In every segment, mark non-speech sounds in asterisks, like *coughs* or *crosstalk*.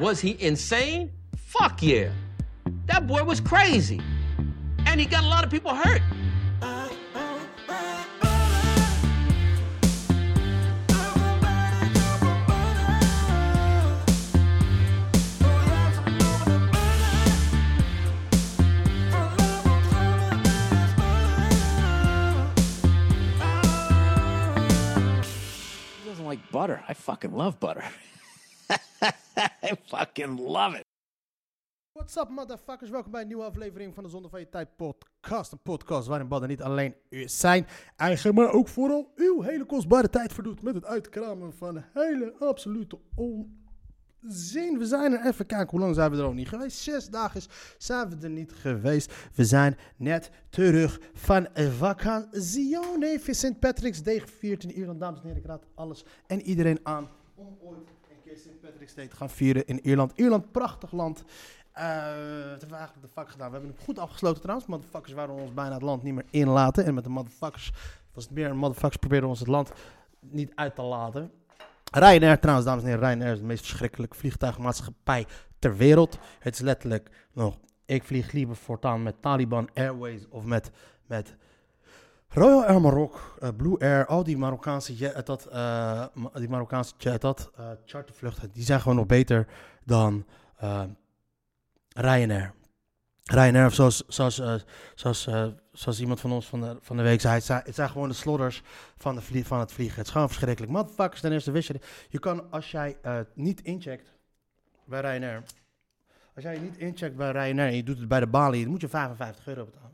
Was he insane? Fuck yeah. That boy was crazy. And he got a lot of people hurt. He doesn't like butter. I fucking love butter. *laughs* I fucking love it. What's up, motherfuckers? Welkom bij een nieuwe aflevering van de Zonde van Je Tijd podcast. Een podcast waarin Badden niet alleen zijn eigen, maar ook vooral uw hele kostbare tijd verdoet met het uitkramen van hele absolute onzin. We zijn er even kijken, hoe lang zijn we er ook niet geweest? Zes dagen zijn we er niet geweest. We zijn net terug van vakantie. Even St. Patrick's Day gevierd in Ierland. Dames en heren, ik raad alles en iedereen aan om ooit St. Patrick's Day gaan vieren in Ierland. Ierland, prachtig land. Wat hebben we eigenlijk de fuck gedaan? We hebben het goed afgesloten trouwens. Motherfuckers waren ons bijna het land niet meer inlaten. En met de motherfuckers was het meer motherfuckers probeerden ons het land niet uit te laten. Ryanair trouwens, dames en heren, Ryanair is de meest verschrikkelijke vliegtuigmaatschappij ter wereld. Het is letterlijk nog, ik vlieg liever voortaan met Taliban Airways of met, met Royal Air Maroc, eh, Blue Air, al die Marokkaanse jet, dat, eh, die Marokkaanse jet, dat, eh, chartervluchten, die zijn gewoon nog beter dan eh, Ryanair. Ryanair, of zoals, zoals, eh, zoals, eh, zoals iemand van ons van de, van de week zei, het zijn, het zijn gewoon de slodders van, de van het vliegen. Het is gewoon verschrikkelijk. Motherfuckers, ten eerste wist je, je kan als jij eh, niet incheckt bij Ryanair, als jij niet incheckt bij Ryanair en je doet het bij de balie, dan moet je 55 euro betalen.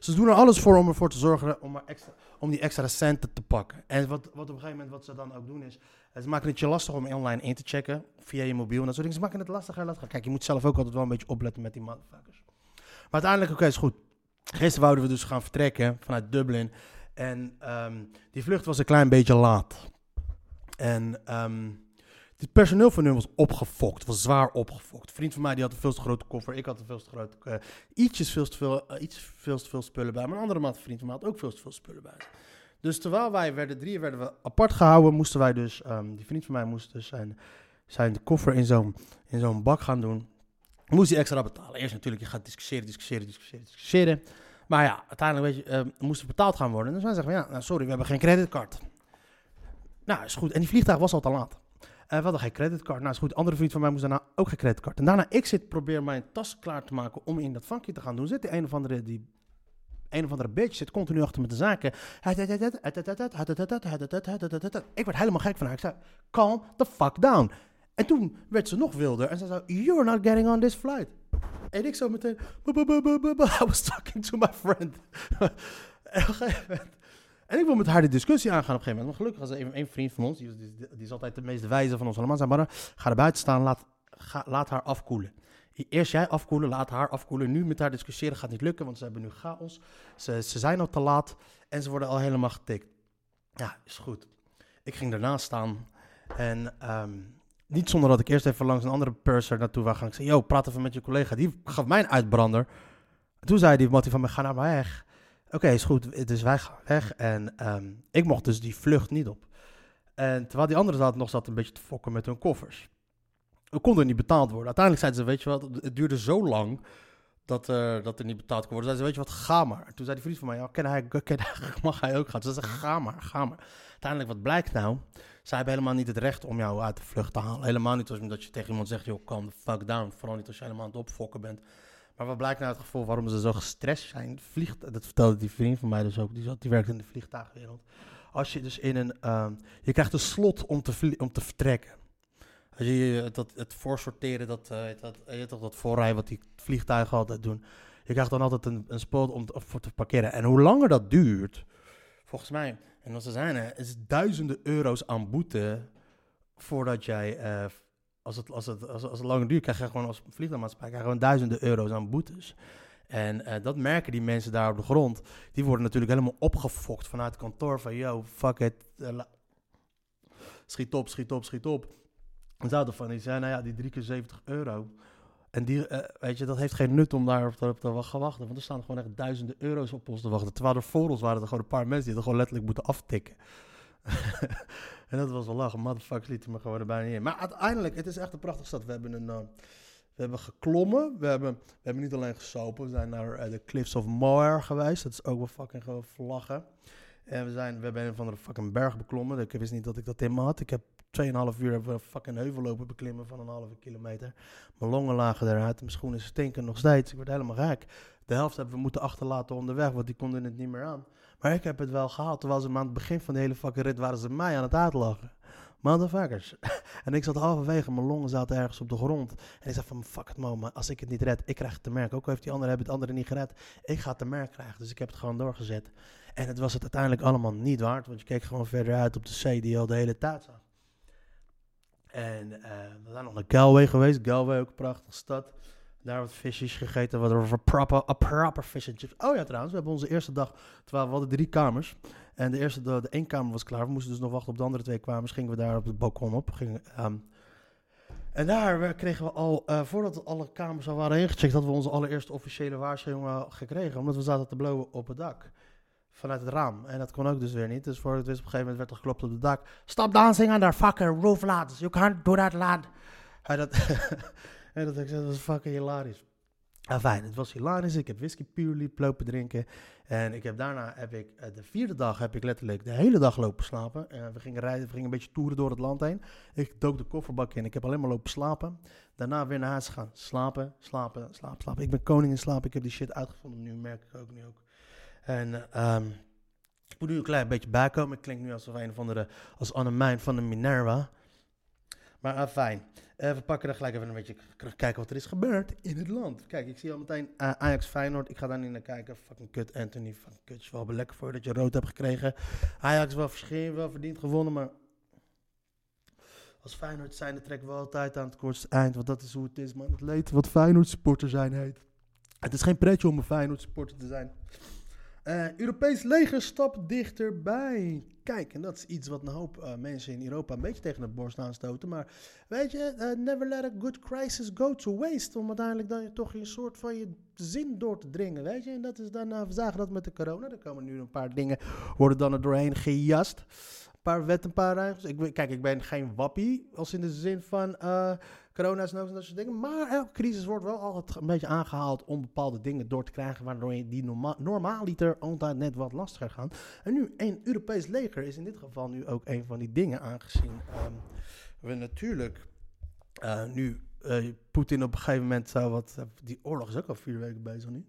Ze doen er alles voor om ervoor te zorgen om, extra, om die extra centen te pakken. En wat, wat op een gegeven moment wat ze dan ook doen is, eh, ze maken het je lastig om online in te checken via je mobiel en dat soort dingen. Ze maken het lastiger lastiger. Kijk, je moet zelf ook altijd wel een beetje opletten met die motherfuckers. Maar uiteindelijk, oké, is goed. Gisteren wouden we dus gaan vertrekken vanuit Dublin. En ehm, die vlucht was een klein beetje laat. En ehm het personeel van hun was opgefokt, was zwaar opgefokt. Een vriend van mij die had een veel te grote koffer, ik had een veel te grote, eh, ietsjes veel te veel, eh, iets veel te veel spullen bij. Een andere maat vriend van mij had ook veel te veel spullen bij. Dus terwijl wij werden, drieën werden we apart gehouden, moesten wij dus, ehm, die vriend van mij moest dus zijn, zijn koffer in zo'n, in zo'n bak gaan doen. Moest hij extra betalen. Eerst natuurlijk, je gaat discussiëren, discussiëren, discussiëren, discussiëren. Maar ja, uiteindelijk weet je, ehm, moest er betaald gaan worden. Dus wij zeggen ja, nou, sorry, we hebben geen creditcard. Nou, is goed. En die vliegtuig was al te laat. Eh, we hadden geen creditcard. Nou, is goed. Andere vriend van mij moest daarna ook geen creditcard. En daarna, ik zit, probeer mijn tas klaar te maken om in dat vakje te gaan doen. Zit die een of andere, die een of andere bitch zit continu achter met de zaken. Ik werd helemaal gek van haar. Ik zei, calm the fuck down. En toen werd ze nog wilder en ze zei, you're not getting on this flight. En ik zo meteen. I was talking to my friend. en en ik wil met haar de discussie aangaan op een gegeven moment. Maar gelukkig was er een, vriend van ons, die, die, is altijd de meest wijze van ons allemaal. Zei, maar ga er buiten staan, laat, laat haar afkoelen. Eerst jij afkoelen, laat haar afkoelen. Nu met haar discussiëren gaat niet lukken, want ze hebben nu chaos. Ze, ze zijn al te laat en ze worden al helemaal getikt. Ja, is goed. Ik ging daarnaast staan en ehm, niet zonder dat ik eerst even langs een andere purser naartoe wou gaan. Ik zei, yo, praat even met je collega. Die gaf mij een uitbrander. Toen zei die Mattie van mij, ga nou maar weg. Oké, is goed. Dus wij gaan weg. En ehm, ik mocht dus die vlucht niet op. En terwijl die andere zat nog zat een beetje te fokken met hun koffers. We konden niet betaald worden. Uiteindelijk zeiden ze, weet je wat, het duurde zo lang dat, er dat er niet betaald kon worden. Zeiden ze, weet je wat, ga maar. Toen zei die vriend van mij, ja, ken hij, ken hij, *laughs* mag hij ook gaan? Zei ze, ga maar, ga maar. Uiteindelijk, wat blijkt nou? Zij hebben helemaal niet het recht om jou uit de vlucht te halen. Helemaal niet als omdat je tegen iemand zegt, joh, calm the fuck down. Vooral niet als je helemaal aan het opfokken bent. Maar wat blijkt nou het gevoel waarom ze zo gestrest zijn? Vliegt, dat vertelde die vriend van mij dus ook, die, zat, die werkt in de vliegtuigwereld. Als je dus in een, ehm, je krijgt een slot om te, om te vertrekken. Als je eh, dat, het voorsorteren, dat, eh, dat, je toch, dat voorrijden wat die vliegtuigen altijd doen. Je krijgt dan altijd een, een om te, voor te parkeren. En hoe langer dat duurt, volgens mij, en wat ze zijn is duizenden euro's aan boete voordat jij, eh, als, het, als, het, als, als het langer duurt, krijg je gewoon als vliegtuigmaatschappij gewoon duizenden euro's aan boetes. En eh, dat merken die mensen daar op de grond. Die worden natuurlijk helemaal opgefokt vanuit het kantoor van, yo, fuck it, eh, schiet op, schiet op, schiet op. En zouden van die zijn, nou ja, die drie keer 70 euro. En die, eh, weet je, dat heeft geen nut om daar op te, te wachten. Want er staan gewoon echt duizenden euro's op ons te wachten. Terwijl er voor ons waren er gewoon een paar mensen die het gewoon letterlijk moeten aftikken. *laughs* en dat was wel lachen. Motherfuckers lieten me gewoon er bijna niet in. Maar uiteindelijk, het is echt een prachtige stad. We hebben, een, uh, we hebben geklommen. We hebben, we hebben niet alleen gesopen. We zijn naar uh, de Cliffs of Moher geweest. Dat is ook wel fucking gewoon vlaggen. En we, zijn, we hebben een van de fucking berg beklommen. Ik wist niet dat ik dat in me had. Ik heb 2,5 uur hebben we fucking heuvel lopen beklimmen van een halve kilometer. Mijn longen lagen eruit. Mijn schoenen stinken nog steeds. Ik word helemaal gek. De helft hebben we moeten achterlaten onderweg, want die konden het niet meer aan. Maar ik heb het wel gehaald. Terwijl ze aan het begin van de hele fucking rit waren ze mij aan het uitlachen. Motherfuckers. *laughs* en ik zat halverwege, mijn longen zaten ergens op de grond. En ik zei van, fuck het man, als ik het niet red, ik krijg het te merken. Ook al heeft die andere, hebben het andere niet gered, ik ga het te merken krijgen. Dus ik heb het gewoon doorgezet. En het was het uiteindelijk allemaal niet waard, want je keek gewoon verder uit op de zee die al de hele tijd zag. En uh, we zijn nog naar Galway geweest. Galway, ook een prachtige stad. Daar wat visjes gegeten, wat een proper, a proper fish chips. Oh ja, trouwens, we hebben onze eerste dag, terwijl we hadden drie kamers. En de eerste, de, de één kamer was klaar. We moesten dus nog wachten op de andere twee kamers. Gingen we daar op het balkon op. Gingen, um, en daar kregen we al, uh, voordat alle kamers al waren ingecheckt, hadden we onze allereerste officiële waarschuwing gekregen. Omdat we zaten te blowen op het dak. Vanuit het raam. En dat kon ook dus weer niet. Dus voor het wist op een gegeven moment werd er geklopt op het dak. Stop dancing on the fucking roof, lads. You can't do that, lad. En dat, *laughs* en dat, dat was fucking hilarisch. Ah, fijn, het was hilarisch. Ik heb whisky purely lopen drinken. En ik heb daarna heb ik uh, de vierde dag heb ik letterlijk de hele dag lopen slapen. Uh, we gingen rijden, we gingen een beetje toeren door het land heen. Ik dook de kofferbak in. Ik heb alleen maar lopen slapen. Daarna weer naar huis gaan. Slapen, slapen, slapen, slapen. Ik ben koning in slaap. Ik heb die shit uitgevonden. Nu merk ik ook nu ook. En um, ik moet nu een klein beetje bijkomen. Ik klink nu alsof een of andere, als Annemijn van de Minerva. Maar uh, fijn. Uh, we pakken er gelijk even een beetje kijken wat er is gebeurd in het land. Kijk, ik zie al meteen uh, Ajax Feyenoord. Ik ga daar niet naar kijken. Fucking kut Anthony. Fucking kut. Is wel lekker voor dat je rood hebt gekregen. Ajax wel verscheen, wel verdiend gewonnen, maar als Feyenoord zijn, dan trekken we altijd aan het kortste eind. Want dat is hoe het is, man. Het leed wat Feyenoord supporter zijn heet. Het is geen pretje om een Feyenoord supporter te zijn. Uh, Europees leger stapt dichterbij. Kijk, en dat is iets wat een hoop uh, mensen in Europa een beetje tegen de borst aanstoten. Maar weet je, uh, never let a good crisis go to waste. Om uiteindelijk dan toch een soort van je zin door te dringen, weet je. En dat is dan, we zagen dat met de corona. Er komen nu een paar dingen, worden dan er doorheen gejast. Paar wetten, een paar regels. Ik, kijk, ik ben geen wappie, als in de zin van corona is en dat soort dingen. Maar elke crisis wordt wel altijd een beetje aangehaald om bepaalde dingen door te krijgen, waardoor die norma normaaliter altijd net wat lastiger gaan. En nu, een Europees leger is in dit geval nu ook een van die dingen, aangezien um, we natuurlijk uh, nu uh, Poetin op een gegeven moment zou wat, uh, die oorlog is ook al vier weken bezig nu.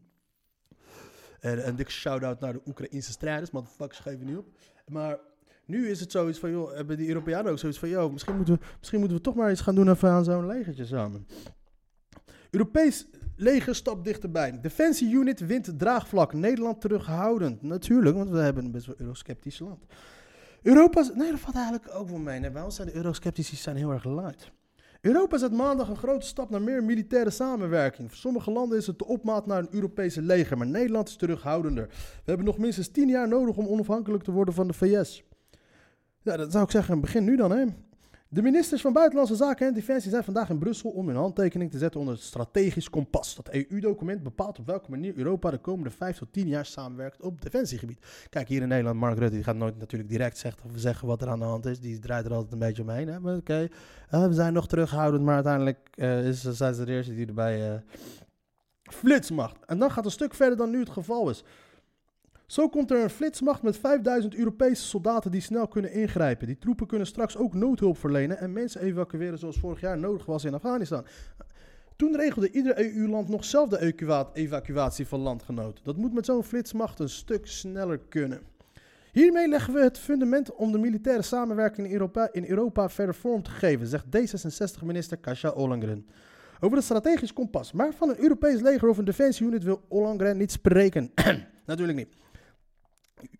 En een dikke shout-out naar de Oekraïnse strijders, fuck geven niet op. Maar nu is het zoiets van, joh, hebben die Europeanen ook zoiets van, joh, misschien moeten we, misschien moeten we toch maar iets gaan doen even aan zo'n legertje samen. Europees leger stapt dichterbij. Defensie unit wint draagvlak. Nederland terughoudend. Natuurlijk, want we hebben een best wel eurosceptisch land. Europa, nee, dat valt eigenlijk ook wel mee. Nee, bij ons zijn de eurosceptici zijn heel erg luid. Europa zet maandag een grote stap naar meer militaire samenwerking. Voor sommige landen is het de opmaat naar een Europese leger, maar Nederland is terughoudender. We hebben nog minstens tien jaar nodig om onafhankelijk te worden van de VS. Ja, dat zou ik zeggen, begin nu dan, hè. De ministers van Buitenlandse Zaken en Defensie zijn vandaag in Brussel om hun handtekening te zetten onder het strategisch kompas. Dat EU-document bepaalt op welke manier Europa de komende 5 tot 10 jaar samenwerkt op defensiegebied. Kijk, hier in Nederland, Mark Rutte die gaat nooit natuurlijk direct zeggen, wat er aan de hand is. Die draait er altijd een beetje omheen. Hè? Maar oké, uh, we zijn nog terughoudend, maar uiteindelijk uh, is, zijn ze de eerste die erbij uh, flitsmacht. En dan gaat een stuk verder dan nu het geval is. Zo komt er een flitsmacht met 5000 Europese soldaten die snel kunnen ingrijpen. Die troepen kunnen straks ook noodhulp verlenen en mensen evacueren zoals vorig jaar nodig was in Afghanistan. Toen regelde ieder EU-land nog zelf de evacuatie van landgenoten. Dat moet met zo'n flitsmacht een stuk sneller kunnen. Hiermee leggen we het fundament om de militaire samenwerking in Europa, in Europa verder vorm te geven, zegt D66-minister Kasia Ollongren. Over het strategisch kompas. Maar van een Europees leger of een defensieunit wil Ollongren niet spreken. *clears throat* Natuurlijk niet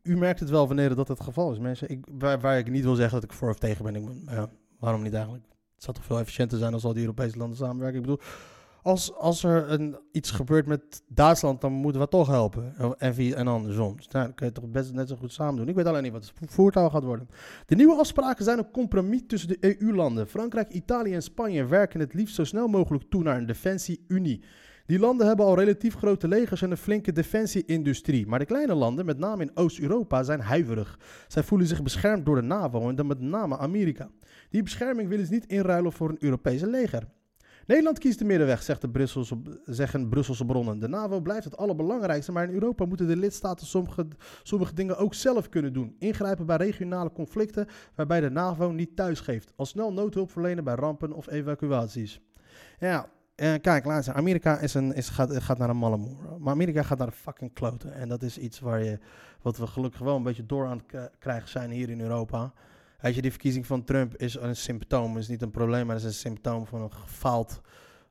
u merkt het wel wanneer dat het geval is, mensen. Ik, waar, ik niet wil zeggen dat ik voor of tegen ben. Ik, ja, waarom niet eigenlijk? Het zou toch veel efficiënter zijn als al die Europese landen samenwerken. Ik bedoel, als, als er een, iets gebeurt met Duitsland, dan moeten we toch helpen. En, en andersom. Dus nou, dan kun je toch best net zo goed samen doen. Ik weet alleen niet wat het voertuig gaat worden. De nieuwe afspraken zijn een compromis tussen de EU-landen. Frankrijk, Italië en Spanje werken het liefst zo snel mogelijk toe naar een defensie-unie. Die landen hebben al relatief grote legers en een flinke defensie-industrie. Maar de kleine landen, met name in Oost-Europa, zijn huiverig. Zij voelen zich beschermd door de NAVO en dan met name Amerika. Die bescherming willen ze niet inruilen voor een Europese leger. Nederland kiest de middenweg, zegt de Brusselse, zeggen Brusselse bronnen. De NAVO blijft het allerbelangrijkste, maar in Europa moeten de lidstaten sommige, sommige dingen ook zelf kunnen doen. Ingrijpen bij regionale conflicten waarbij de NAVO niet thuisgeeft. Al snel noodhulp verlenen bij rampen of evacuaties. Ja, eh, kijk, luister. Amerika is een, is, gaat, gaat naar een malle. Maar Amerika gaat naar de fucking kloten. En dat is iets waar je, wat we gelukkig wel een beetje door aan het krijgen zijn hier in Europa. Weet je, die verkiezing van Trump is een symptoom. is niet een probleem, maar het is een symptoom van een gefaald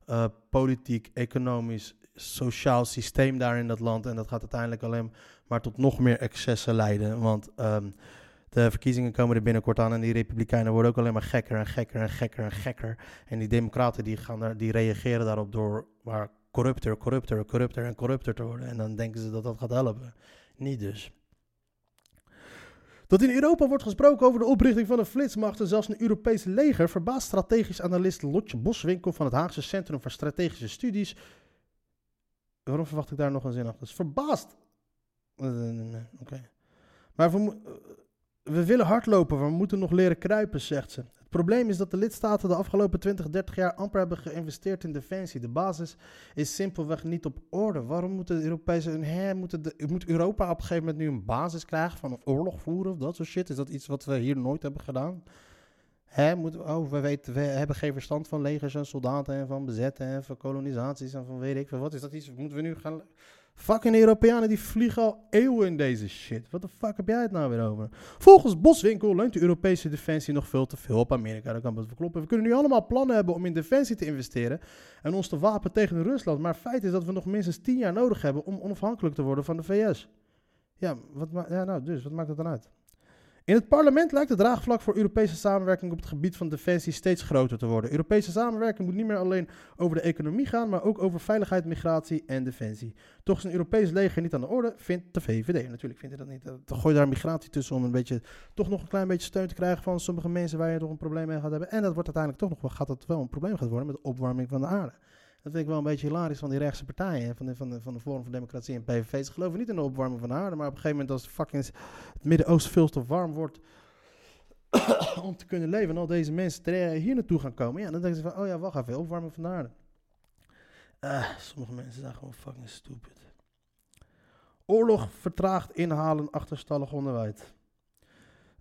eh, politiek, economisch, sociaal systeem daar in dat land. En dat gaat uiteindelijk alleen maar tot nog meer excessen leiden. Want ehm, de verkiezingen komen er binnenkort aan en die republikeinen worden ook alleen maar gekker en gekker en gekker en gekker. En die democraten die, gaan die reageren daarop door corrupter, corrupter, corrupter en corrupter te worden. En dan denken ze dat dat gaat helpen. Niet dus. Dat in Europa wordt gesproken over de oprichting van een flitsmacht en zelfs een Europese leger, verbaast strategisch analist Lotje Boswinkel van het Haagse Centrum voor Strategische Studies. Waarom verwacht ik daar nog een zin achter? Dus verbaasd. Eh, Oké. Maar we, eh, we willen hardlopen, maar we moeten nog leren kruipen, zegt ze. Het probleem is dat de lidstaten de afgelopen 20, 30 jaar amper hebben geïnvesteerd in defensie. De basis is simpelweg niet op orde. Waarom moeten de Europese... Hè, moeten de, moet Europa op een gegeven moment nu een basis krijgen van oorlog voeren of dat soort shit? Is dat iets wat we hier nooit hebben gedaan? Hè, moeten, oh, we, weten, we hebben geen verstand van legers en soldaten en van bezetten en van kolonisaties en van weet ik veel wat. Is dat iets, moeten we nu gaan... Fucking Europeanen die vliegen al eeuwen in deze shit. Wat de fuck heb jij het nou weer over? Volgens Boswinkel leunt de Europese defensie nog veel te veel op Amerika. Dat kan best wel kloppen. We kunnen nu allemaal plannen hebben om in defensie te investeren en ons te wapen tegen Rusland. Maar feit is dat we nog minstens 10 jaar nodig hebben om onafhankelijk te worden van de VS. Ja, wat ja nou, dus wat maakt dat dan uit? In het parlement lijkt het draagvlak voor Europese samenwerking op het gebied van defensie steeds groter te worden. Europese samenwerking moet niet meer alleen over de economie gaan, maar ook over veiligheid, migratie en defensie. Toch is een Europees leger niet aan de orde, vindt de VVD. Natuurlijk vindt hij dat niet. Dan gooi je daar migratie tussen om een beetje, toch nog een klein beetje steun te krijgen van sommige mensen waar je toch een probleem mee gaat hebben. En dat wordt uiteindelijk toch nog wel, gaat dat wel een probleem gaat worden met de opwarming van de aarde. Dat vind ik wel een beetje hilarisch van die rechtse partijen, van de, van de, van de Forum voor Democratie en PVV. Ze geloven niet in de opwarming van de aarde, maar op een gegeven moment als fucking het Midden-Oosten veel te warm wordt *coughs* om te kunnen leven en al deze mensen te- hier naartoe gaan komen, ja, dan denken ze van, oh ja, wacht even, opwarming van de aarde. Ah, sommige mensen zijn gewoon fucking stupid. Oorlog vertraagt inhalen achterstallig onderwijs.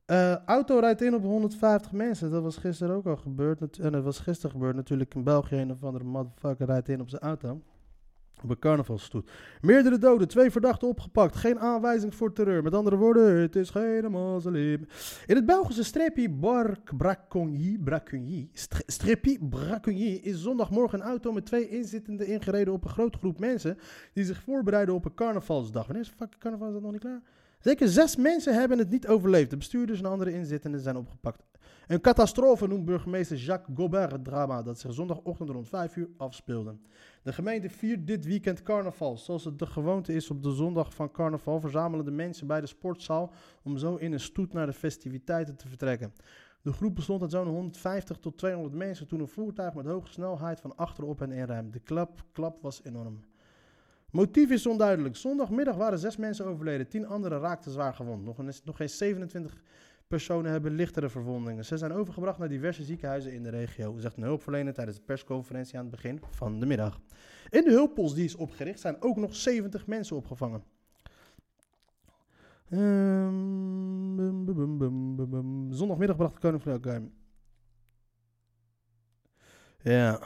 Eh, auto rijdt in op 150 mensen. Dat was gisteren ook al gebeurd. En dat was gisteren gebeurd natuurlijk in België. Een of andere motherfucker rijdt in op zijn auto. Op een carnavalsstoet. Meerdere doden, twee verdachten opgepakt. Geen aanwijzing voor terreur. Met andere woorden, het is geen mausoleum. In het Belgische streepje Bark Bracongy, Bracongy, Stre- streepje is zondagmorgen een auto met twee inzittenden ingereden op een grote groep mensen die zich voorbereiden op een carnavalsdag. Wanneer is fucking carnaval? Is dat nog niet klaar? Zeker zes mensen hebben het niet overleefd. De bestuurders en andere inzittenden zijn opgepakt. Een catastrofe noemt burgemeester Jacques Gobert het drama dat zich zondagochtend rond 5 uur afspeelde. De gemeente viert dit weekend carnaval. Zoals het de gewoonte is op de zondag van carnaval verzamelen de mensen bij de sportzaal om zo in een stoet naar de festiviteiten te vertrekken. De groep bestond uit zo'n 150 tot 200 mensen toen een voertuig met hoge snelheid van achterop hen inruimde. De klap, klap was enorm. Motief is onduidelijk. Zondagmiddag waren zes mensen overleden. Tien anderen raakten zwaar gewond. Nog, een, nog geen 27 personen hebben lichtere verwondingen. Ze zijn overgebracht naar diverse ziekenhuizen in de regio, zegt een hulpverlener tijdens de persconferentie aan het begin van de middag. In de hulppost die is opgericht zijn ook nog 70 mensen opgevangen. Ehm. Zondagmiddag bracht de koning van. Ja.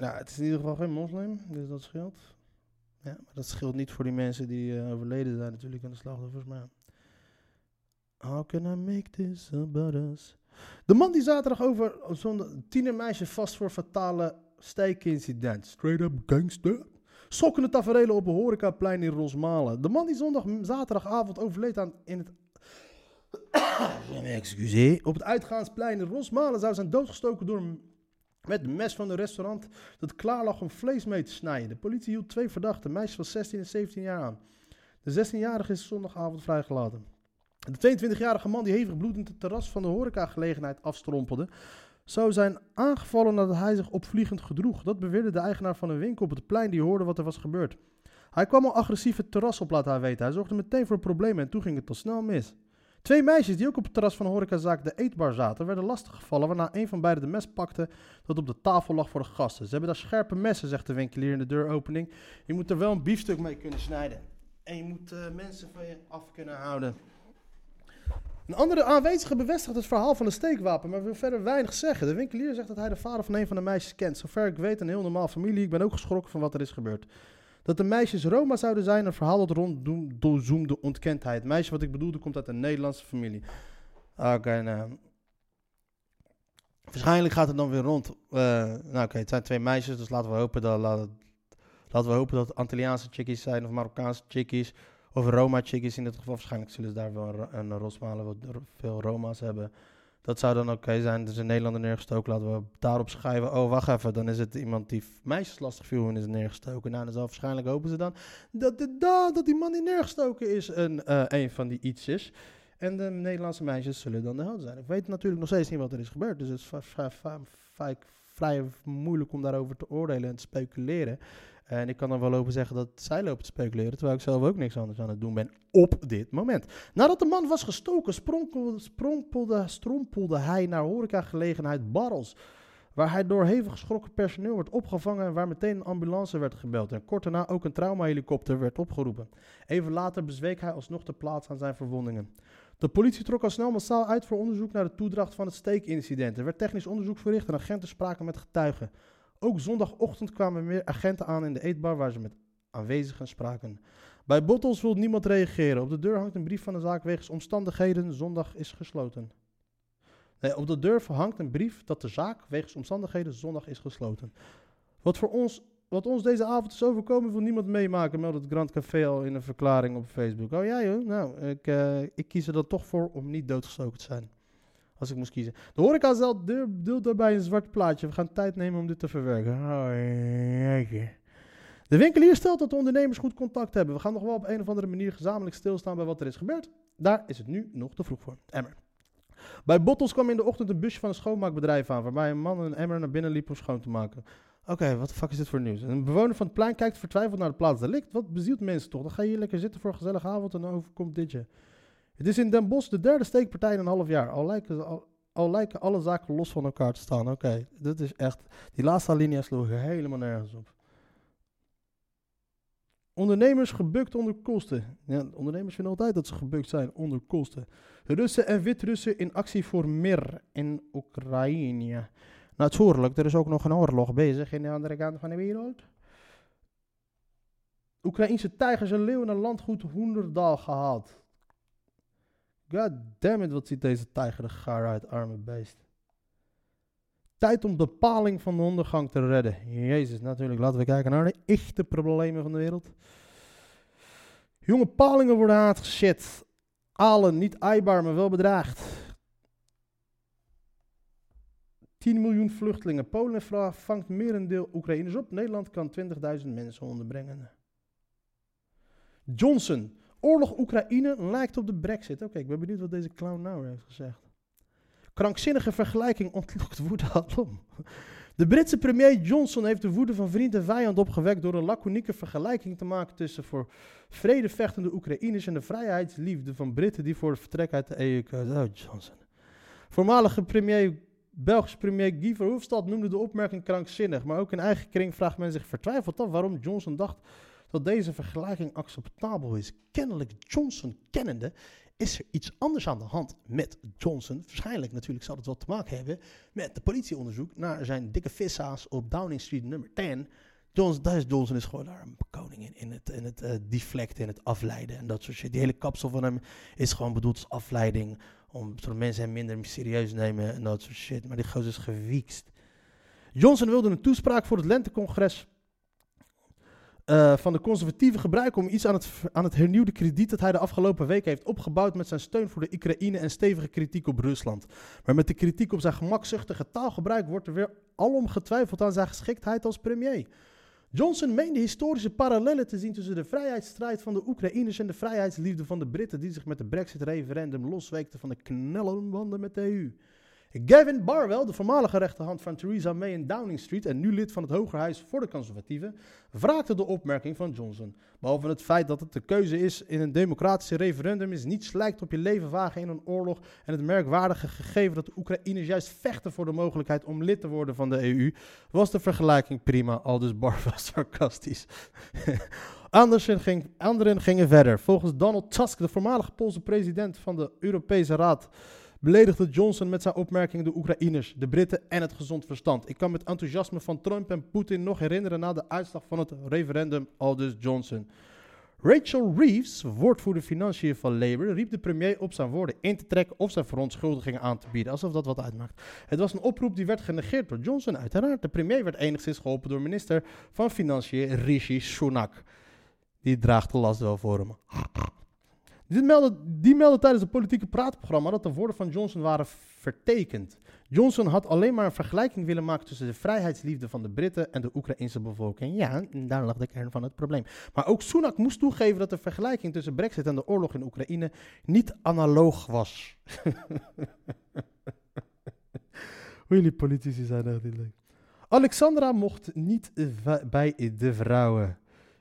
Ja, het is in ieder geval geen moslim, dus dat scheelt. Ja, maar dat scheelt niet voor die mensen die eh, overleden zijn natuurlijk aan de slachtoffers, maar... How can I make this about us? De man die zaterdag over zo'n tienermeisje vast voor fatale steekincident. Straight up gangster. Schokkende tafereelen op een horecaplein in Rosmalen. De man die zondag zaterdagavond overleed aan in het... *coughs* Excuseer. Op het uitgaansplein in Rosmalen zou zijn doodgestoken door een met de mes van een restaurant dat klaar lag om vlees mee te snijden. De politie hield twee verdachten, meisjes van 16 en 17 jaar aan. De 16-jarige is zondagavond vrijgelaten. De 22-jarige man die hevig bloedend het terras van de horecagelegenheid afstrompelde, zou zijn aangevallen nadat hij zich opvliegend gedroeg. Dat beweerde de eigenaar van een winkel op het plein die hoorde wat er was gebeurd. Hij kwam al agressief het terras op, laat weten. Hij zorgde meteen voor problemen en toen ging het al snel mis. Twee meisjes die ook op het terras van de horecazaak De Eetbar zaten, werden lastiggevallen waarna een van beiden de mes pakte dat op de tafel lag voor de gasten. Ze hebben daar scherpe messen, zegt de winkelier in de deuropening. Je moet er wel een biefstuk mee kunnen snijden. En je moet eh, mensen van je af kunnen houden. Een andere aanwezige bevestigt het verhaal van een steekwapen, maar wil verder weinig zeggen. De winkelier zegt dat hij de vader van een van de meisjes kent. Zover ik weet, een heel normaal familie. Ik ben ook geschrokken van wat er is gebeurd. Dat de meisjes Roma zouden zijn, een verhaal dat rondzoomde ontkent hij. Het meisje wat ik bedoelde komt uit een Nederlandse familie. Oké, nou. Waarschijnlijk gaat het dan weer rond. Uh, nou oké, het zijn twee meisjes, dus laten we hopen dat, laten, we hopen dat het Antilliaanse chickies zijn of Marokkaanse chickies. Of Roma-chickies in dit geval. Waarschijnlijk zullen ze daar wel een Rosmalen wat veel Roma's hebben. Dat zou dan oké zijn. Dus in Nederland neergestoken. Laten we daarop schrijven. Oh, wacht even. Dan is het iemand die meisjes lastig viel en is neergestoken. Nou, dan zal waarschijnlijk hopen ze dan dat, de, dat die man die neergestoken is een, uh, een van die ietsjes. En de Nederlandse meisjes zullen dan de held zijn. Ik weet natuurlijk nog steeds niet wat er is gebeurd. Dus het is vrij, vrij moeilijk om daarover te oordelen en te speculeren. En ik kan dan wel lopen zeggen dat zij lopen te speculeren, terwijl ik zelf ook niks anders aan het doen ben op dit moment. Nadat de man was gestoken, spronkelde, strompelde hij naar horecagelegenheid Barrels. Waar hij door hevig geschrokken personeel werd opgevangen en waar meteen een ambulance werd gebeld. En kort daarna ook een traumahelikopter werd opgeroepen. Even later bezweek hij alsnog de plaats aan zijn verwondingen. De politie trok al snel massaal uit voor onderzoek naar de toedracht van het steekincident. Er werd technisch onderzoek verricht en agenten spraken met getuigen. Ook zondagochtend kwamen meer agenten aan in de eetbar waar ze met aanwezigen spraken. Bij Bottles wil niemand reageren. Op de deur hangt een brief van de zaak wegens omstandigheden. Zondag is gesloten. Nee, op de deur hangt een brief dat de zaak wegens omstandigheden zondag is gesloten. Wat voor ons, wat ons deze avond is overkomen, wil niemand meemaken, meldt het Grand Café al in een verklaring op Facebook. Oh ja joh, nou, ik, uh, ik kies er dan toch voor om niet doodgestoken te zijn. Als ik moest kiezen. De horeca zelf deelt daarbij een zwart plaatje. We gaan tijd nemen om dit te verwerken. Oh, de winkelier stelt dat de ondernemers goed contact hebben. We gaan nog wel op een of andere manier gezamenlijk stilstaan bij wat er is gebeurd. Daar is het nu nog te vroeg voor. Emmer. Bij Bottles kwam in de ochtend een busje van een schoonmaakbedrijf aan, waarbij een man een emmer naar binnen liep om schoon te maken. Oké, wat de fuck is dit voor nieuws? Een bewoner van het plein kijkt vertwijfeld naar de plaats delict. Wat bezielt mensen toch? Dan ga je hier lekker zitten voor een gezellige avond en dan overkomt dit je. Het is in Den Bosch de derde steekpartij in een half jaar. Al lijken, al, alle zaken los van elkaar te staan. Oké, okay, dat is echt... Die laatste alinea sloeg helemaal nergens op. Ondernemers gebukt onder kosten. Ja, ondernemers vinden altijd dat ze gebukt zijn onder kosten. Russen en Wit-Russen in actie voor Mir in Oekraïne. Natuurlijk, er is ook nog een oorlog bezig in de andere kant van de wereld. Oekraïnse tijgers en leeuwen naar landgoed Hoenderdaal gehaald. God damn it, wat ziet deze tijger er gaar uit, arme beest. Tijd om de paling van de ondergang te redden. Jezus, natuurlijk. Laten we kijken naar de echte problemen van de wereld. Jonge palingen worden uitgezet. Alen, niet aaibaar, maar wel bedreigd. 10 miljoen vluchtelingen. Polen vangt merendeel Oekraïners op. Nederland kan 20.000 mensen onderbrengen. Johnson. Oorlog Oekraïne lijkt op de brexit. Oké, ik ben benieuwd wat deze clown nou heeft gezegd. Krankzinnige vergelijking ontlokt *laughs* woede alom. De Britse premier Johnson heeft de woede van vriend en vijand opgewekt door een laconieke vergelijking te maken tussen voor vrede vechtende Oekraïners en de vrijheidsliefde van Britten die voor het vertrek uit de EU kozen. Oh, Johnson. Voormalige premier, Belgische premier Guy Verhofstadt noemde de opmerking krankzinnig, maar ook in eigen kring vraagt men zich vertwijfeld af waarom Johnson dacht dat deze vergelijking acceptabel is. Kennelijk Johnson kennende is er iets anders aan de hand met Johnson. Waarschijnlijk natuurlijk zal het wel te maken hebben met de politieonderzoek naar zijn dikke vissa's op Downing Street nummer 10. Johnson, Johnson is gewoon daar een koning in, in het, in het uh, deflecten, in het afleiden en dat soort shit. Die hele kapsel van hem is gewoon bedoeld als afleiding, om zodat mensen hem minder serieus nemen en dat soort shit. Maar die gozer is gewiekst. Johnson wilde een toespraak voor het Lentecongres uh, van de conservatieven gebruiken om iets aan het, aan het hernieuwde krediet dat hij de afgelopen week heeft opgebouwd met zijn steun voor de Oekraïne en stevige kritiek op Rusland. Maar met de kritiek op zijn gemakzuchtige taalgebruik wordt er weer alom getwijfeld aan zijn geschiktheid als premier. Johnson meende historische parallellen te zien tussen de vrijheidsstrijd van de Oekraïners en de vrijheidsliefde van de Britten die zich met de Brexit-referendum losweekten van de knellenbanden met de EU. Gavin Barwell, de voormalige rechterhand van Theresa May in Downing Street en nu lid van het Hogerhuis voor de Conservatieven, wraakte de opmerking van Johnson. Behalve het feit dat het de keuze is in een democratische referendum is niets lijkt op je leven wagen in een oorlog en het merkwaardige gegeven dat de Oekraïners juist vechten voor de mogelijkheid om lid te worden van de EU, was de vergelijking prima, aldus Barwell sarcastisch. *laughs* Ging, anderen gingen verder. Volgens Donald Tusk, de voormalige Poolse president van de Europese Raad, beledigde Johnson met zijn opmerkingen de Oekraïners, de Britten en het gezond verstand. Ik kan met enthousiasme van Trump en Poetin nog herinneren na de uitslag van het referendum, aldus Johnson. Rachel Reeves, woordvoerder financiën van Labour, riep de premier op zijn woorden in te trekken of zijn verontschuldigingen aan te bieden, alsof dat wat uitmaakt. Het was een oproep die werd genegeerd door Johnson, uiteraard. De premier werd enigszins geholpen door minister van Financiën Rishi Sunak. Die draagt de last wel voor hem. Die meldde tijdens het politieke praatprogramma dat de woorden van Johnson waren vertekend. Johnson had alleen maar een vergelijking willen maken tussen de vrijheidsliefde van de Britten en de Oekraïnse bevolking. Ja, daar lag de kern van het probleem. Maar ook Sunak moest toegeven dat de vergelijking tussen Brexit en de oorlog in Oekraïne niet analoog was. *laughs* Hoe jullie politici zijn leuk. Alexandra mocht niet bij de vrouwen.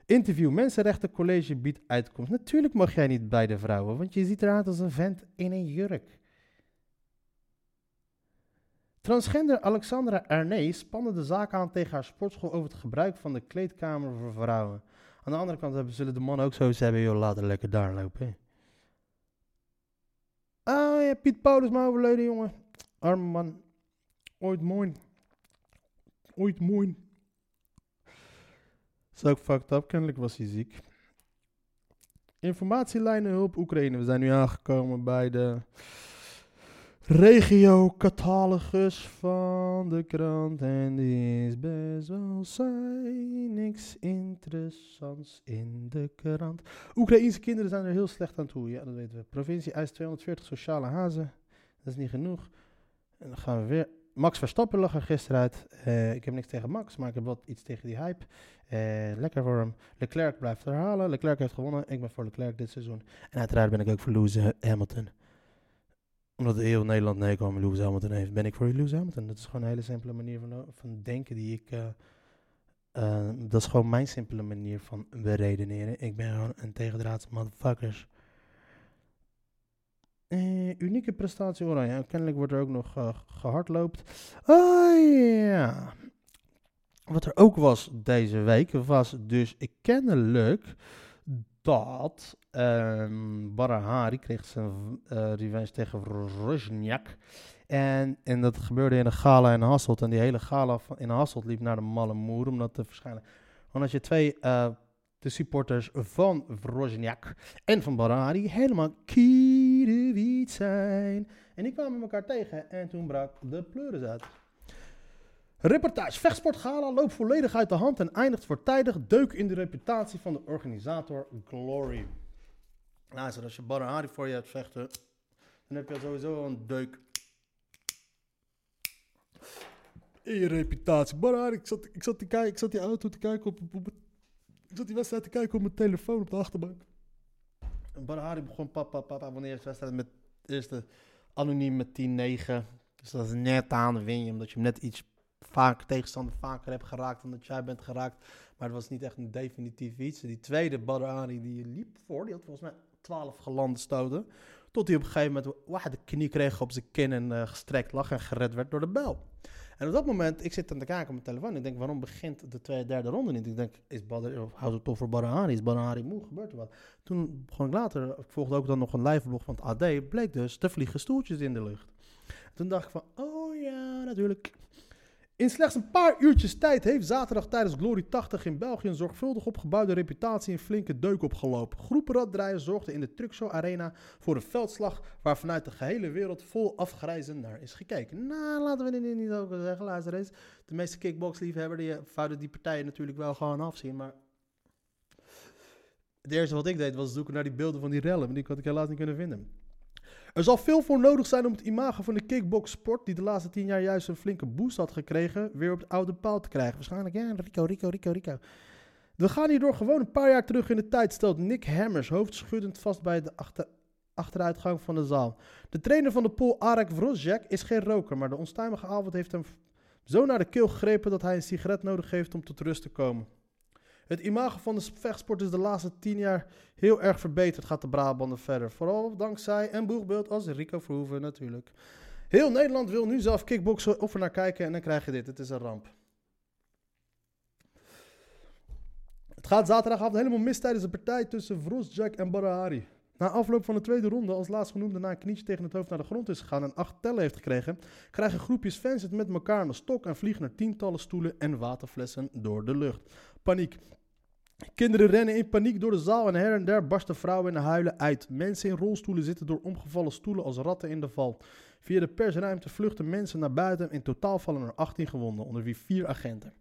Interview Mensenrechtencollege biedt uitkomst. Natuurlijk mag jij niet bij de vrouwen, want je ziet eruit als een vent in een jurk. Transgender Alexandra Ernee spande de zaak aan tegen haar sportschool over het gebruik van de kleedkamer voor vrouwen. Aan de andere kant hebben, zullen de mannen ook zoiets hebben, joh, laten lekker daar lopen. Ah ja, Piet Paulus maar overleden, jongen. Arme man. Ooit mooi. Ooit mooi. Is ook fucked up. Kennelijk was hij ziek. Informatielijnen hulp Oekraïne. We zijn nu aangekomen bij de regio-catalogus van de krant. En die is best wel saai. Niks interessants in de krant. Oekraïense kinderen zijn er heel slecht aan toe. Ja, dat weten we. Provincie eist 240 sociale hazen. Dat is niet genoeg. En dan gaan we weer. Max Verstappen lag er gisteren uit. Uh, ik heb niks tegen Max, maar ik heb wat iets tegen die hype. Uh, lekker voor hem. Leclerc blijft herhalen. Leclerc heeft gewonnen. Ik ben voor Leclerc dit seizoen. En uiteraard ben ik ook voor Lewis Hamilton. Omdat heel Nederland nee kwam Lewis Hamilton heeft, ben ik voor Lewis Hamilton. Dat is gewoon een hele simpele manier van, van denken die ik... Dat is gewoon mijn simpele manier van beredeneren. Ik ben gewoon een tegendraadse motherfuckers. Uh, unieke prestatie Oranje. Kennelijk wordt er ook nog uh, gehardloopt. Oh ja. Wat er ook was deze week was dus kennelijk dat um, Barahari kreeg zijn uh, revenge tegen Rozniak. En, en dat gebeurde in een gala in Hasselt. En die hele gala in Hasselt liep naar de malle moer om dat te verschijnen. Want je twee de supporters van Rozniak en van Barahari helemaal kierenwiet zijn. En die kwamen elkaar tegen en toen brak de pleuris uit. Reportage Vechtsportgala loopt volledig uit de hand en eindigt voortijdig deuk in de reputatie van de organisator Glory. Nou, als je Barahari voor je hebt vechten, dan heb je sowieso een deuk in je reputatie. Barahari, ik zat, ik zat, die, ik zat die auto te kijken op, op, ik zat die wedstrijd te kijken op mijn telefoon op de achterbank. En Barahari begon papa, papa, wanneer is wedstrijd met eerste anoniem met 10-9. Dus dat is net aan win je, omdat je hem net iets vaak tegenstander vaker hebt geraakt dan dat jij bent geraakt. Maar het was niet echt een definitief iets. Die tweede Badrari die liep voor, die had volgens mij 12 gelande stoten. Tot hij op een gegeven moment de knie kreeg op zijn kin en uh, gestrekt lag en gered werd door de bel. En op dat moment, ik zit aan de kijken op mijn telefoon. Ik denk, waarom begint de tweede, derde ronde niet? Ik denk, is Badr, of houdt het toch voor Barahari? Is Barahari moe? Gebeurt er wat? Toen begon ik later, ik volgde ook dan nog een live blog van het AD. Bleek dus, te vliegen stoeltjes in de lucht. Toen dacht ik van, oh ja, natuurlijk. In slechts een paar uurtjes tijd heeft zaterdag tijdens Glory 80 in België een zorgvuldig opgebouwde reputatie een flinke deuk opgelopen. Groepenraddraaien zorgden in de Truxo Arena voor een veldslag waar vanuit de gehele wereld vol afgrijzen naar is gekeken. Nou, laten we dit niet over zeggen. Luister eens, de meeste kickboxliefhebber die zouden die partijen natuurlijk wel gewoon afzien, maar... Het eerste wat ik deed was zoeken naar die beelden van die rellen, maar die had ik helaas niet kunnen vinden. Er zal veel voor nodig zijn om het imago van de kickboxsport, die de laatste tien jaar juist een flinke boost had gekregen, weer op het oude paal te krijgen. Waarschijnlijk, ja, Rico, Rico, Rico, Rico. We gaan hierdoor gewoon een paar jaar terug in de tijd, stelt Nick Hammers, hoofdschuddend vast bij de achter, achteruitgang van de zaal. De trainer van de pool, Arek Vrozjek, is geen roker, maar de onstuimige avond heeft hem zo naar de keel gegrepen dat hij een sigaret nodig heeft om tot rust te komen. Het imago van de vechtsport is de laatste tien jaar heel erg verbeterd, gaat de Brabander verder. Vooral dankzij een boegbeeld als Rico Verhoeven natuurlijk. Heel Nederland wil nu zelf kickboksen of er naar kijken en dan krijg je dit. Het is een ramp. Het gaat zaterdagavond helemaal mis tijdens de partij tussen Vrosjak en Barahari. Na afloop van de tweede ronde, als laatstgenoemde na een knietje tegen het hoofd naar de grond is gegaan en acht tellen heeft gekregen, krijgen groepjes fans het met elkaar aan de stok en vliegen er tientallen stoelen en waterflessen door de lucht. Paniek. Kinderen rennen in paniek door de zaal en her en der barsten vrouwen in huilen uit. Mensen in rolstoelen zitten door omgevallen stoelen als ratten in de val. Via de persruimte vluchten mensen naar buiten. In totaal vallen er 18 gewonden, onder wie vier agenten.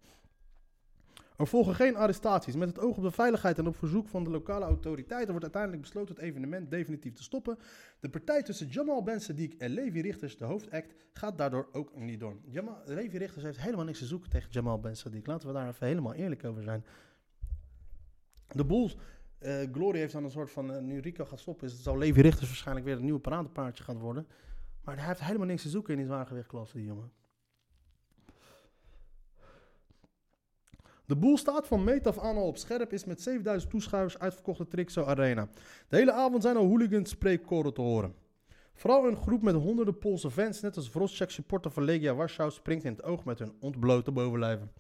Er volgen geen arrestaties. Met het oog op de veiligheid en op verzoek van de lokale autoriteiten wordt uiteindelijk besloten het evenement definitief te stoppen. De partij tussen Jamal Ben Sadiq en Levi Richters, de hoofdact, gaat daardoor ook niet door. Jamal, Levi Richters heeft helemaal niks te zoeken tegen Jamal Ben Sadiq. Laten we daar even helemaal eerlijk over zijn. De Bulls, eh, Glory heeft dan een soort van, uh, nu Rico gaat stoppen, is, zal Levi Richters waarschijnlijk weer het nieuwe paradepaardje gaan worden. Maar hij heeft helemaal niks te zoeken in die zwaargewichtklasse, die jongen. De boel staat van meet af aan al op scherp, is met 7000 toeschouwers uitverkochte Trixo Arena. De hele avond zijn al hooligans spreekkoren te horen. Vooral een groep met honderden Poolse fans, net als Vroschek supporter van Legia Warschau, springt in het oog met hun ontblote bovenlijven.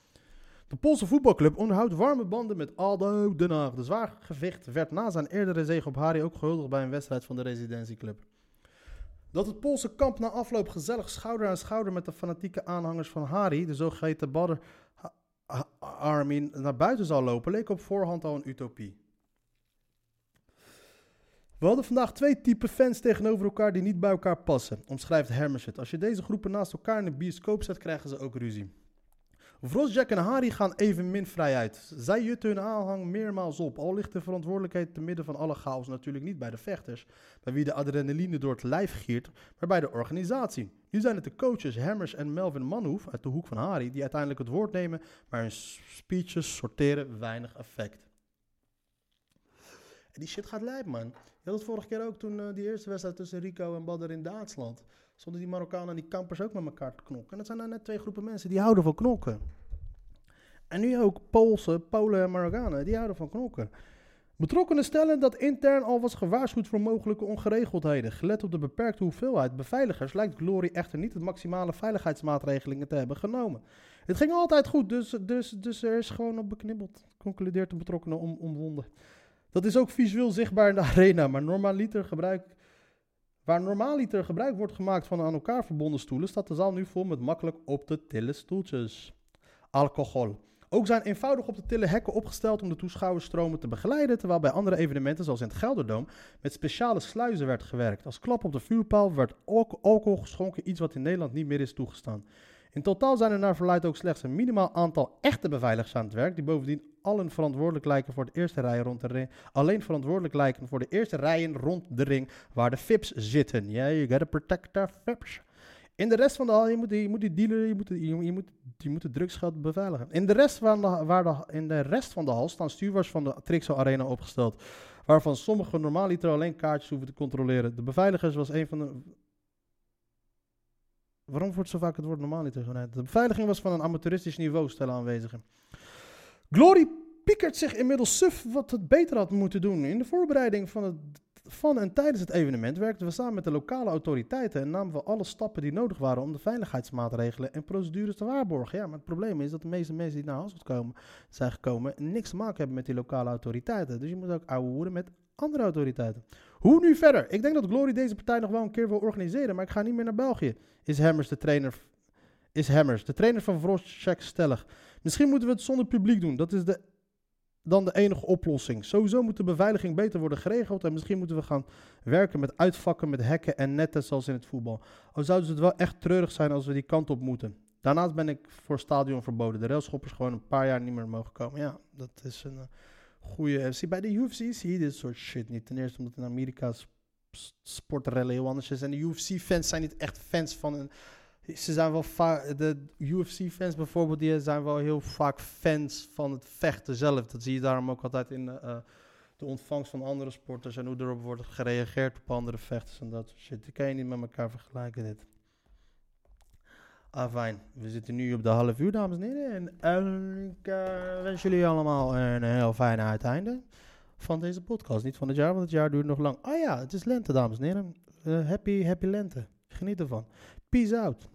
De Poolse voetbalclub onderhoudt warme banden met Aldo Den. De zwaargewicht werd na zijn eerdere zege op Hari ook gehuldigd bij een wedstrijd van de residentieclub. Dat het Poolse kamp na afloop gezellig schouder aan schouder met de fanatieke aanhangers van Hari, de zogeheten Army, naar buiten zou lopen, leek op voorhand al een utopie. We hadden vandaag twee typen fans tegenover elkaar die niet bij elkaar passen, omschrijft Hermes het. Als je deze groepen naast elkaar in de bioscoop zet, krijgen ze ook ruzie. Jack en Harry gaan evenmin vrij uit. Zij jutten hun aanhang meermaals op. Al ligt de verantwoordelijkheid te midden van alle chaos natuurlijk niet bij de vechters, bij wie de adrenaline door het lijf giert, maar bij de organisatie. Nu zijn het de coaches Hammers en Melvin Manhoef uit de hoek van Harry die uiteindelijk het woord nemen, maar hun speeches sorteren weinig effect. En die shit gaat lijp, man. Je had het vorige keer ook toen uh, die eerste wedstrijd tussen Rico en Badr in Duitsland stonden die Marokkanen en die kampers ook met elkaar te knokken. En dat zijn nou net twee groepen mensen die houden van knokken. En nu ook Poolse, Polen en Marokkanen, die houden van knokken. Betrokkenen stellen dat intern al was gewaarschuwd voor mogelijke ongeregeldheden. Gelet op de beperkte hoeveelheid beveiligers lijkt Glory echter niet het maximale veiligheidsmaatregelingen te hebben genomen. Het ging altijd goed, dus, dus, dus er is gewoon op beknibbeld, concludeert de betrokkenen om, omwonden. Dat is ook visueel zichtbaar in de *laughs* arena, maar normaliter gebruik Waar normaaliter gebruik wordt gemaakt van aan elkaar verbonden stoelen, staat de zaal nu vol met makkelijk op te tillen stoeltjes. Alcohol. Ook zijn eenvoudig op te tillen hekken opgesteld om de toeschouwersstromen te begeleiden, terwijl bij andere evenementen, zoals in het Gelderdoom, met speciale sluizen werd gewerkt. Als klap op de vuurpaal werd alcohol geschonken, iets wat in Nederland niet meer is toegestaan. In totaal zijn er naar verluidt ook slechts een minimaal aantal echte beveiligers aan het werk, die bovendien allen verantwoordelijk lijken voor de eerste rij rond de ring. Alleen verantwoordelijk lijken voor de eerste rijen rond de ring waar de FIPS zitten. Yeah, you gotta protect the FIPS. In de rest van de hal, je moet, je moet die dealer, je moet, je, je moet, drugsgeld beveiligen. In de, rest van de, waar de, in de rest van de hal staan stewards van de Trixo Arena opgesteld. Waarvan sommige normaaliter alleen kaartjes hoeven te controleren. De beveiligers was een van de Waarom wordt zo vaak het woord niet gebruikt? De beveiliging was van een amateuristisch niveau, stellen aanwezigen. Glory piekert zich inmiddels suf wat het beter had moeten doen. In de voorbereiding van, het, van en tijdens het evenement werkten we samen met de lokale autoriteiten en namen we alle stappen die nodig waren om de veiligheidsmaatregelen en procedures te waarborgen. Ja, maar het probleem is dat de meeste mensen die naar Hasselt komen, zijn gekomen niks te maken hebben met die lokale autoriteiten. Dus je moet ook ouwe worden met andere autoriteiten. Hoe nu verder? Ik denk dat Glory deze partij nog wel een keer wil organiseren, maar ik ga niet meer naar België. Is Hammers de trainer, is Hammers, de trainer van Vrosjek stellig. Misschien moeten we het zonder publiek doen. Dat is de, dan de enige oplossing. Sowieso moet de beveiliging beter worden geregeld. En misschien moeten we gaan werken met uitvakken, met hekken en netten zoals in het voetbal. Al zouden ze het wel echt treurig zijn als we die kant op moeten. Daarnaast ben ik voor stadion verboden. De railschoppers gewoon een paar jaar niet meer mogen komen. Ja, dat is een... Uh, goede FC. Bij de UFC zie je dit soort shit niet. Ten eerste omdat in Amerika sportrellen heel anders is. En de UFC-fans zijn niet echt fans van een... Ze zijn wel vaak... De UFC-fans bijvoorbeeld, die zijn wel heel vaak fans van het vechten zelf. Dat zie je daarom ook altijd in... Uh, de ontvangst van andere sporters en hoe erop wordt gereageerd op andere vechters en dat soort shit. Die kan je niet met elkaar vergelijken, dit. Ah, fijn. We zitten nu op de half uur, dames en heren. En ik eh, wens jullie allemaal een heel fijn uiteinde van deze podcast. Niet van het jaar, want het jaar duurt nog lang. Ah ja, het is lente, dames en heren. Eh, happy, happy lente. Geniet ervan. Peace out.